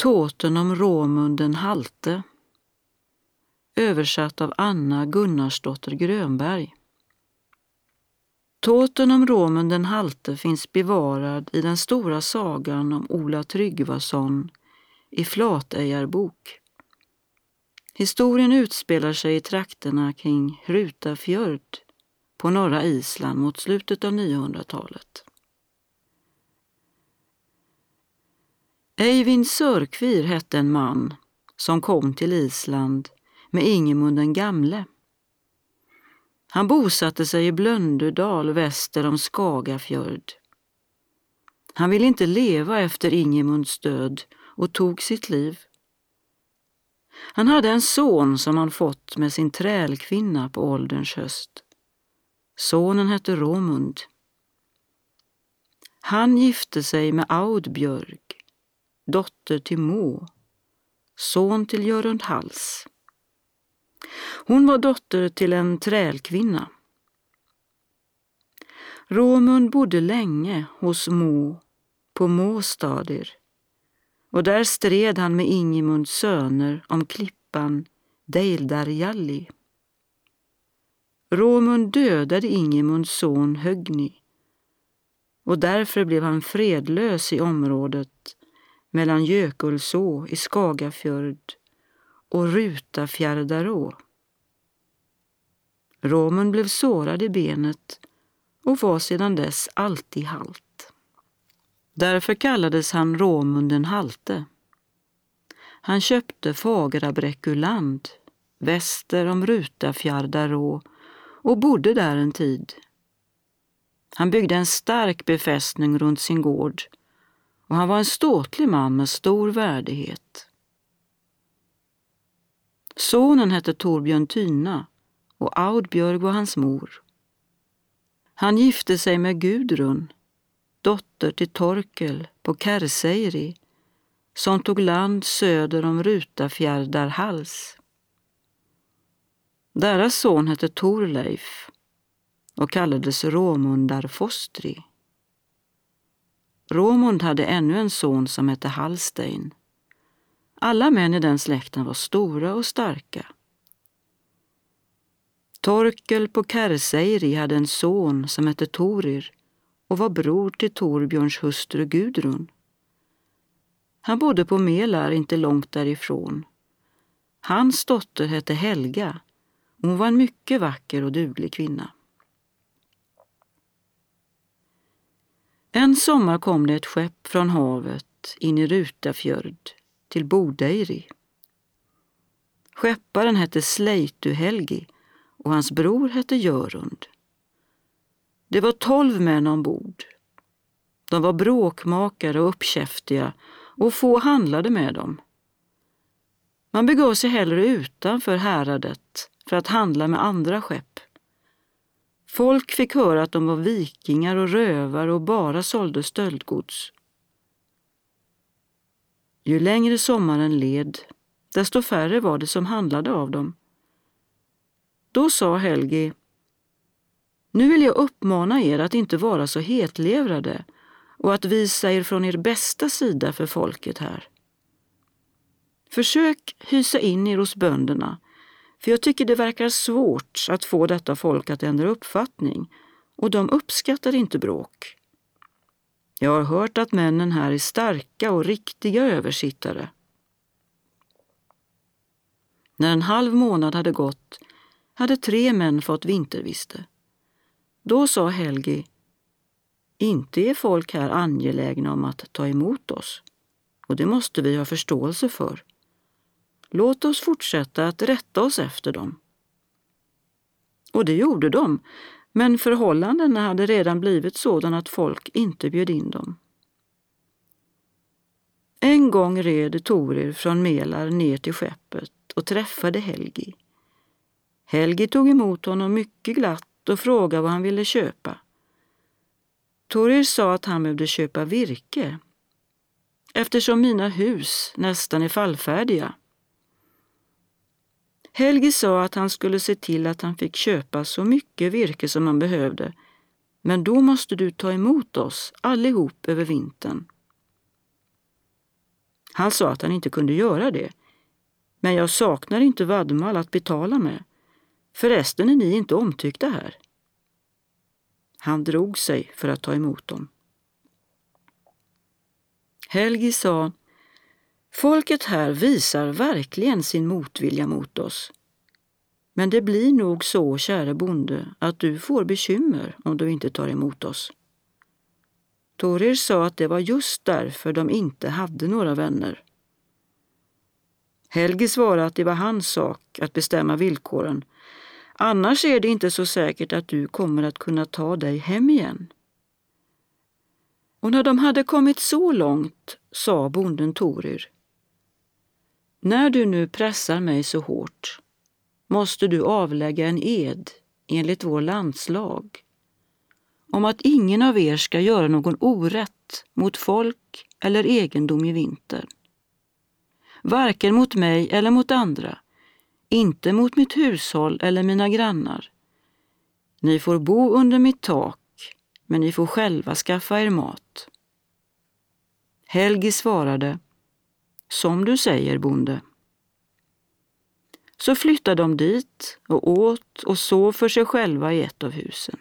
Tåten om Romund den halte översatt av Anna Gunnarsdotter Grönberg. Tåten om Romund den halte finns bevarad i den stora sagan om Ola Tryggvason i Flatejarbok. Historien utspelar sig i trakterna kring Hrutafjörd på norra Island mot slutet av 900-talet. Eivind Sörkvir hette en man som kom till Island med Ingemund den gamle. Han bosatte sig i Blöndudal väster om Skagafjörd. Han ville inte leva efter Ingemunds död och tog sitt liv. Han hade en son som han fått med sin trälkvinna på ålderns höst. Sonen hette Romund. Han gifte sig med Audbjörg, dotter till Må, son till Görund Hals. Hon var dotter till en trälkvinna. Romund bodde länge hos Må på Måstadir och där stred han med Ingemunds söner om klippan Deildarjalli. Romund dödade Ingemunds son Högni och därför blev han fredlös i området mellan Jökulså i Skagafjörd och Rutafjärdarå. Romund blev sårad i benet och var sedan dess alltid halt. Därför kallades han Romund den halte. Han köpte Fagrabräckuland väster om Rutafjärdarå och bodde där en tid. Han byggde en stark befästning runt sin gård och han var en ståtlig man med stor värdighet. Sonen hette Torbjörn Tyna och Audbjörg var hans mor. Han gifte sig med Gudrun, dotter till Torkel på Kärseiri, som tog land söder om Rutafjärdarhals. Deras son hette Torleif och kallades Råmundar Fostri. Råmund hade ännu en son som hette Hallstein. Alla män i den släkten var stora och starka. Torkel på Kärseiri hade en son som hette Torir och var bror till Torbjörns hustru Gudrun. Han bodde på Melar inte långt därifrån. Hans dotter hette Helga. Hon var en mycket vacker och duglig kvinna. En sommar kom det ett skepp från havet in i Rutafjörd till Bodeiri. Skepparen hette Sleitu-Helgi och hans bror hette Görund. Det var tolv män ombord. De var bråkmakare och uppkäftiga och få handlade med dem. Man begav sig hellre utanför häradet för att handla med andra skepp. Folk fick höra att de var vikingar och rövare och bara sålde stöldgods. Ju längre sommaren led, desto färre var det som handlade av dem. Då sa Helgi, nu vill jag uppmana er att inte vara så hetlevrade och att visa er från er bästa sida för folket här. Försök hysa in er hos bönderna, för jag tycker det verkar svårt att få detta folk att ändra uppfattning och de uppskattar inte bråk. Jag har hört att männen här är starka och riktiga översittare. När en halv månad hade gått hade tre män fått vinterviste. Då sa Helgi, inte är folk här angelägna om att ta emot oss och det måste vi ha förståelse för. Låt oss fortsätta att rätta oss efter dem. Och det gjorde de, men förhållandena hade redan blivit sådana att folk inte bjöd in dem. En gång red Torir från Melar ner till skeppet och träffade Helgi. Helgi tog emot honom mycket glatt och frågade vad han ville köpa. Torir sa att han behövde köpa virke eftersom mina hus nästan är fallfärdiga. Helgi sa att han skulle se till att han fick köpa så mycket virke som han behövde, men då måste du ta emot oss allihop över vintern. Han sa att han inte kunde göra det. Men jag saknar inte vadmal att betala med. Förresten är ni inte omtyckta här. Han drog sig för att ta emot dem. Helgi sa, folket här visar verkligen sin motvilja mot oss. Men det blir nog så, käre bonde, att du får bekymmer om du inte tar emot oss. Torir sa att det var just därför de inte hade några vänner. Helgi svarade att det var hans sak att bestämma villkoren. Annars är det inte så säkert att du kommer att kunna ta dig hem igen. Och när de hade kommit så långt sa bonden Torir. När du nu pressar mig så hårt måste du avlägga en ed enligt vår landslag om att ingen av er ska göra någon orätt mot folk eller egendom i vinter. Varken mot mig eller mot andra, inte mot mitt hushåll eller mina grannar. Ni får bo under mitt tak, men ni får själva skaffa er mat. Helgi svarade, som du säger, bonde. Så flyttade de dit och åt och sov för sig själva i ett av husen.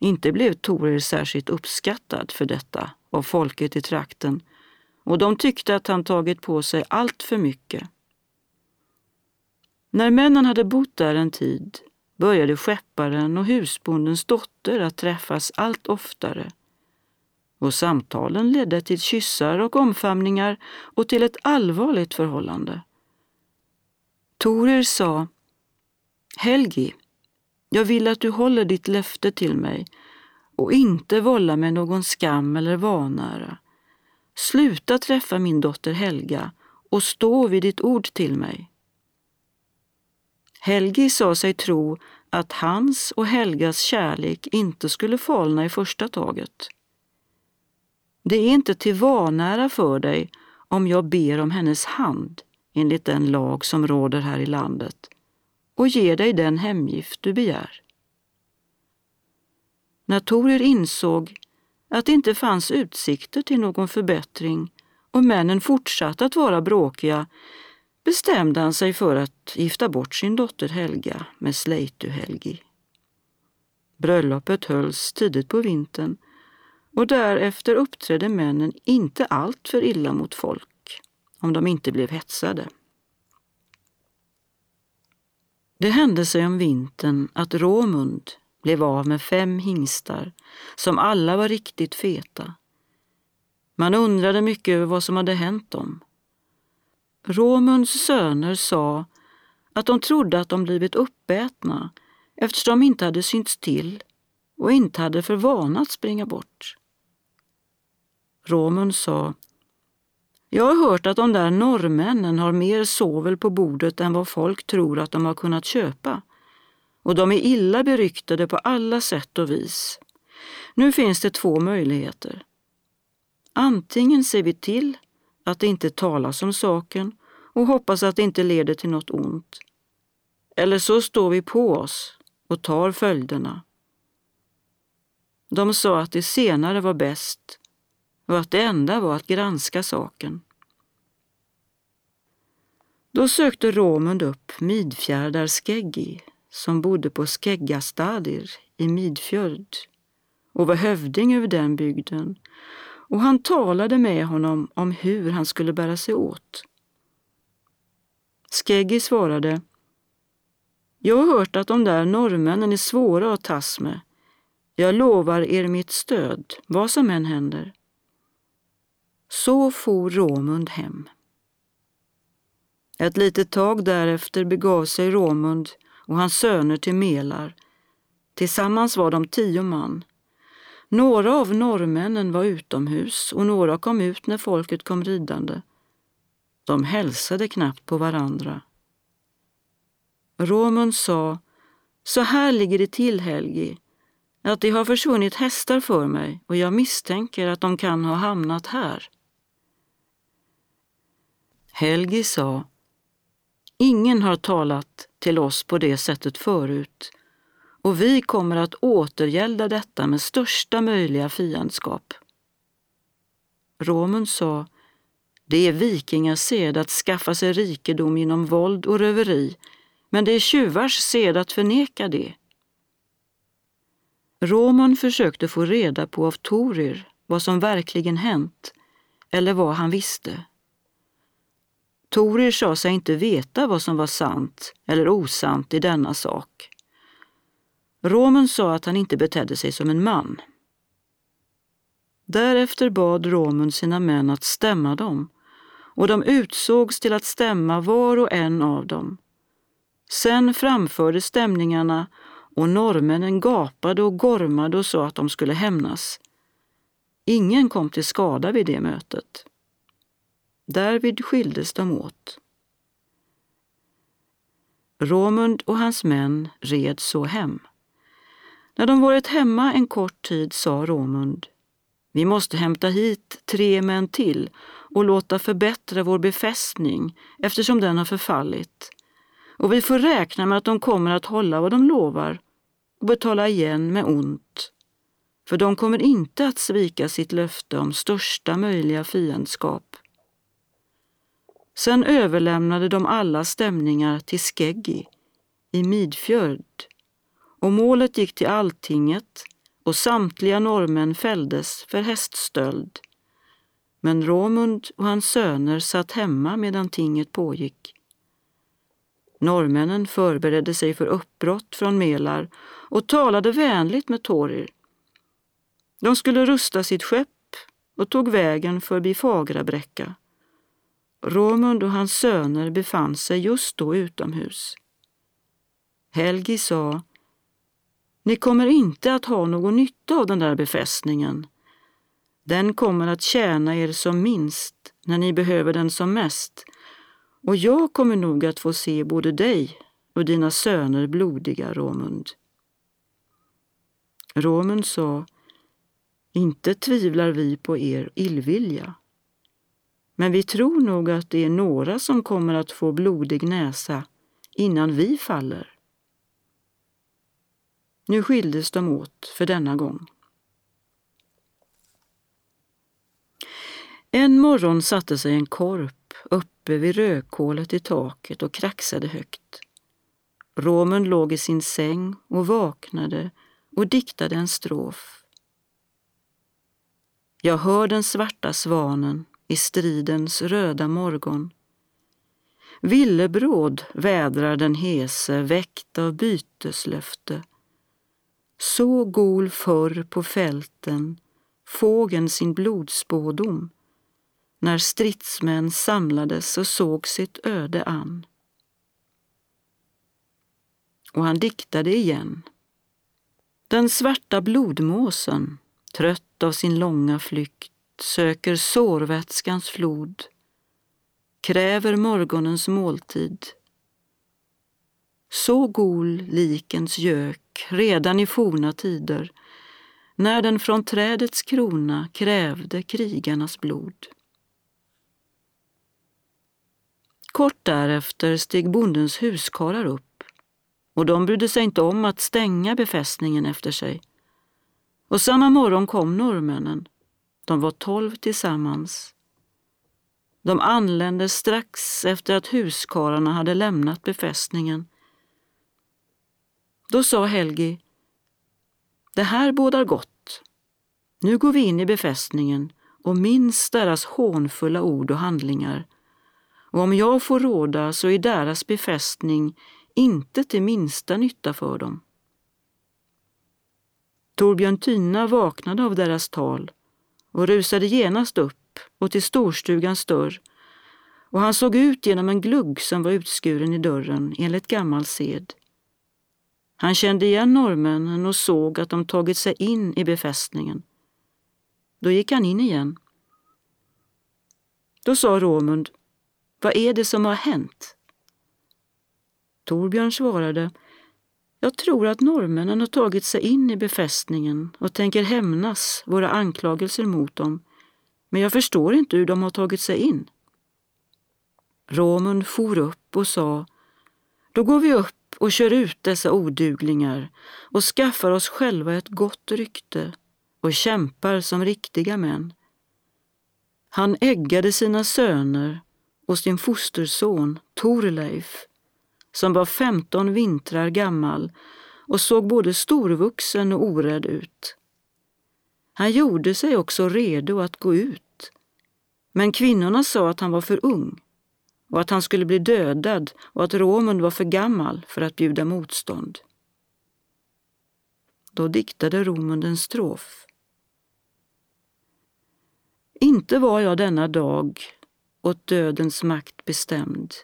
Inte blev Torer särskilt uppskattad för detta av folket i trakten och de tyckte att han tagit på sig allt för mycket. När männen hade bott där en tid började skepparen och husbondens dotter att träffas allt oftare och samtalen ledde till kyssar och omfamningar och till ett allvarligt förhållande. Torir sa Helgi, jag vill att du håller ditt löfte till mig och inte vållar mig någon skam eller vanära. Sluta träffa min dotter Helga och stå vid ditt ord till mig. Helgi sa sig tro att hans och Helgas kärlek inte skulle falna i första taget. Det är inte till vanära för dig om jag ber om hennes hand enligt den lag som råder här i landet och ger dig den hemgift du begär. När Torir insåg att det inte fanns utsikter till någon förbättring och männen fortsatte att vara bråkiga bestämde han sig för att gifta bort sin dotter Helga med Sleitu-Helgi. Bröllopet hölls tidigt på vintern och därefter uppträdde männen inte allt för illa mot folk, om de inte blev hetsade. Det hände sig om vintern att Råmund blev av med fem hingstar som alla var riktigt feta. Man undrade mycket över vad som hade hänt dem. Råmunds söner sa att de trodde att de blivit uppätna eftersom de inte hade synts till och inte hade för vana att springa bort. Råmund sa jag har hört att de där norrmännen har mer sovel på bordet än vad folk tror att de har kunnat köpa. Och de är illa beryktade på alla sätt och vis. Nu finns det två möjligheter. Antingen ser vi till att det inte talas om saken och hoppas att det inte leder till något ont. Eller så står vi på oss och tar följderna. De sa att det senare var bäst och att det enda var att granska saken. Då sökte Romund upp Midfjärdar Skeggi som bodde på Skäggastadir i Midfjörd och var hövding över den bygden och han talade med honom om hur han skulle bära sig åt. Skeggi svarade Jag har hört att de där norrmännen är svåra att tas med. Jag lovar er mitt stöd, vad som än händer. Så for Råmund hem. Ett litet tag därefter begav sig Råmund och hans söner till Melar. Tillsammans var de tio man. Några av norrmännen var utomhus och några kom ut när folket kom ridande. De hälsade knappt på varandra. Råmund sa, så här ligger det till Helgi, att det har försvunnit hästar för mig och jag misstänker att de kan ha hamnat här. Helgi sa, ingen har talat till oss på det sättet förut och vi kommer att återgälda detta med största möjliga fiendskap. Romund sa, Det är vikingars sed att skaffa sig rikedom genom våld och röveri, men det är tjuvars sed att förneka det. Roman försökte få reda på av Torir vad som verkligen hänt eller vad han visste. Torir sa sig inte veta vad som var sant eller osant i denna sak. Romen sa att han inte betedde sig som en man. Därefter bad Romund sina män att stämma dem och de utsågs till att stämma var och en av dem. Sen framfördes stämningarna och norrmännen gapade och gormade och sa att de skulle hämnas. Ingen kom till skada vid det mötet. Därvid skildes de åt. Romund och hans män red så hem. När de varit hemma en kort tid sa Romund, vi måste hämta hit tre män till och låta förbättra vår befästning eftersom den har förfallit. Och vi får räkna med att de kommer att hålla vad de lovar och betala igen med ont. För de kommer inte att svika sitt löfte om största möjliga fiendskap. Sen överlämnade de alla stämningar till Skeggi i Midfjörd och målet gick till alltinget och samtliga norrmän fälldes för häststöld. Men Romund och hans söner satt hemma medan tinget pågick. Norrmännen förberedde sig för uppbrott från Melar och talade vänligt med Thorir. De skulle rusta sitt skepp och tog vägen förbi Fagrabräcka. Romund och hans söner befann sig just då utomhus. Helgi sa ni kommer inte att ha någon nytta av den där befästningen. Den kommer att tjäna er som minst när ni behöver den som mest. Och jag kommer nog att få se både dig och dina söner blodiga, Romund. Romund sa, inte tvivlar vi på er illvilja. Men vi tror nog att det är några som kommer att få blodig näsa innan vi faller. Nu skildes de åt för denna gång. En morgon satte sig en korp uppe vid rökhålet i taket och kraxade högt. Romen låg i sin säng och vaknade och diktade en strof. Jag hör den svarta svanen i stridens röda morgon. Villebråd vädrar den hese, väckt av byteslöfte så gol förr på fälten fågeln sin blodspådom när stridsmän samlades och såg sitt öde an. Och han diktade igen. Den svarta blodmåsen, trött av sin långa flykt, söker sårvätskans flod, kräver morgonens måltid. Så gol likens gök redan i forna tider, när den från trädets krona krävde krigarnas blod. Kort därefter steg bondens huskarlar upp och de brydde sig inte om att stänga befästningen efter sig. Och samma morgon kom norrmännen. De var tolv tillsammans. De anlände strax efter att huskarlarna hade lämnat befästningen då sa Helgi, det här bådar gott. Nu går vi in i befästningen och minns deras hånfulla ord och handlingar. Och om jag får råda så är deras befästning inte till minsta nytta för dem. Torbjörn Tyna vaknade av deras tal och rusade genast upp och till storstugans dörr och han såg ut genom en glugg som var utskuren i dörren enligt gammal sed. Han kände igen norrmännen och såg att de tagit sig in i befästningen. Då gick han in igen. Då sa Romund, vad är det som har hänt? Torbjörn svarade, jag tror att norrmännen har tagit sig in i befästningen och tänker hämnas våra anklagelser mot dem, men jag förstår inte hur de har tagit sig in. Romund for upp och sa, då går vi upp och kör ut dessa oduglingar och skaffar oss själva ett gott rykte och kämpar som riktiga män. Han äggade sina söner och sin fosterson Torleif, som var femton vintrar gammal och såg både storvuxen och orädd ut. Han gjorde sig också redo att gå ut, men kvinnorna sa att han var för ung och att han skulle bli dödad och att Romund var för gammal för att bjuda motstånd. Då diktade Romund en strof. Inte var jag denna dag åt dödens makt bestämd.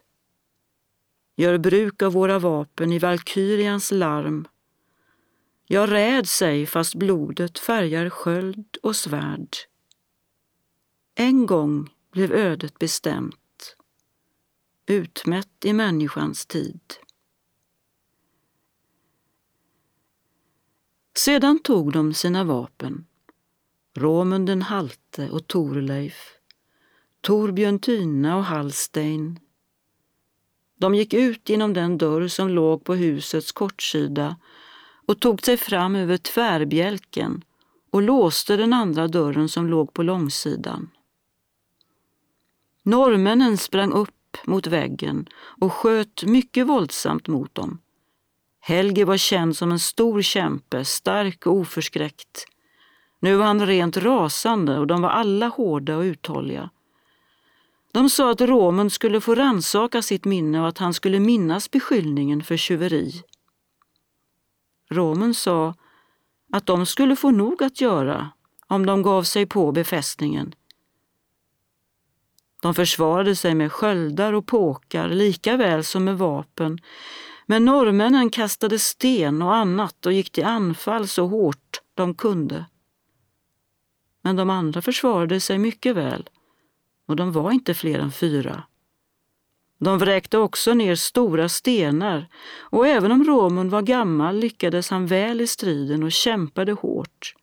Gör bruk av våra vapen i Valkyrians larm. Jag räds sig fast blodet färgar sköld och svärd. En gång blev ödet bestämt, utmätt i människans tid. Sedan tog de sina vapen, Romund den halte och Torleif, Torbjörn Tyna och Hallstein. De gick ut genom den dörr som låg på husets kortsida och tog sig fram över tvärbjälken och låste den andra dörren som låg på långsidan. Norrmännen sprang upp mot väggen och sköt mycket våldsamt mot dem. Helge var känd som en stor kämpe, stark och oförskräckt. Nu var han rent rasande och de var alla hårda och uthålliga. De sa att romen skulle få ransaka sitt minne och att han skulle minnas beskyllningen för tjuveri. Romen sa att de skulle få nog att göra om de gav sig på befästningen. De försvarade sig med sköldar och påkar lika väl som med vapen men norrmännen kastade sten och annat och gick till anfall så hårt de kunde. Men de andra försvarade sig mycket väl och de var inte fler än fyra. De vräkte också ner stora stenar och även om Romund var gammal lyckades han väl i striden och kämpade hårt.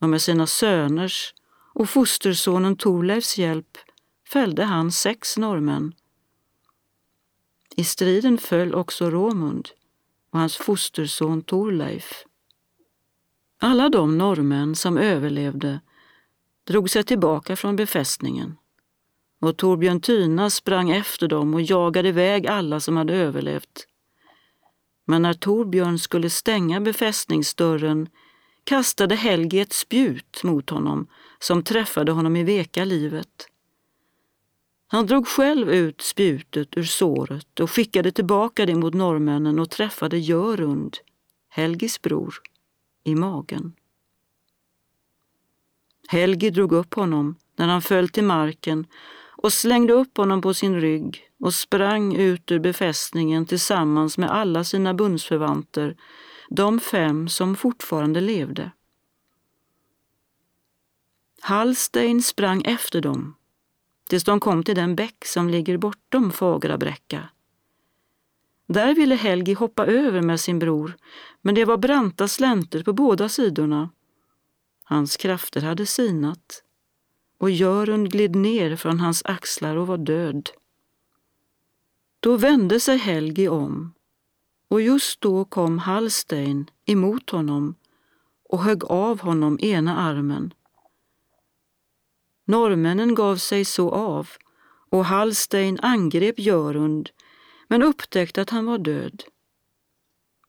Och med sina söners och fostersonen Torleifs hjälp fällde han sex norrmän. I striden föll också Romund och hans fosterson Torleif. Alla de norrmän som överlevde drog sig tillbaka från befästningen och Torbjörn Tyna sprang efter dem och jagade iväg alla som hade överlevt. Men när Torbjörn skulle stänga befästningsdörren kastade Helge ett spjut mot honom som träffade honom i veka livet. Han drog själv ut spjutet ur såret och skickade tillbaka det mot norrmännen och träffade Görund, Helgis bror, i magen. Helgi drog upp honom när han föll till marken och slängde upp honom på sin rygg och sprang ut ur befästningen tillsammans med alla sina bundsförvanter, de fem som fortfarande levde. Hallstein sprang efter dem tills de kom till den bäck som ligger bortom Fagrabräcka. Där ville Helgi hoppa över med sin bror, men det var branta slänter på båda sidorna. Hans krafter hade sinat och Jörund gled ner från hans axlar och var död. Då vände sig Helgi om och just då kom Hallstein emot honom och högg av honom ena armen. Norrmännen gav sig så av och Hallstein angrep Görund men upptäckte att han var död.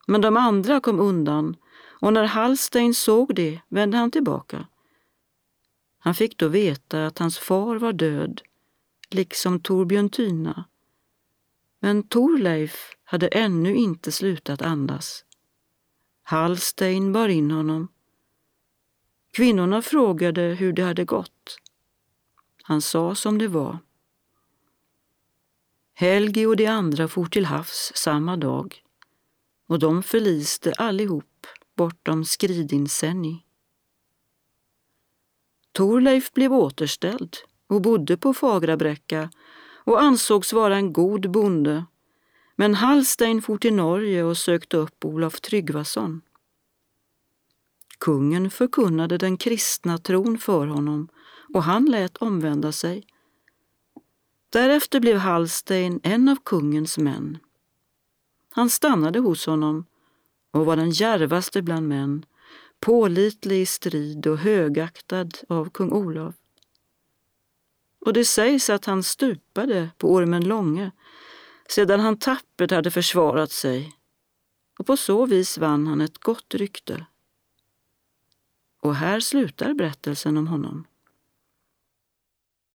Men de andra kom undan och när Hallstein såg det vände han tillbaka. Han fick då veta att hans far var död, liksom Torbjörn Tyna. Men Torleif hade ännu inte slutat andas. Hallstein bar in honom. Kvinnorna frågade hur det hade gått. Han sa som det var. Helgi och de andra for till havs samma dag och de förliste allihop bortom Skridinsenni. Torleif blev återställd och bodde på Fagrabräcka och ansågs vara en god bonde. Men Hallstein for till Norge och sökte upp Olof Tryggvason. Kungen förkunnade den kristna tron för honom och han lät omvända sig. Därefter blev Hallstein en av kungens män. Han stannade hos honom och var den järvaste bland män pålitlig i strid och högaktad av kung Olof. och det sägs att han stupade på Ormen Långe sedan han tappert hade försvarat sig och på så vis vann han ett gott rykte. Och här slutar berättelsen om honom.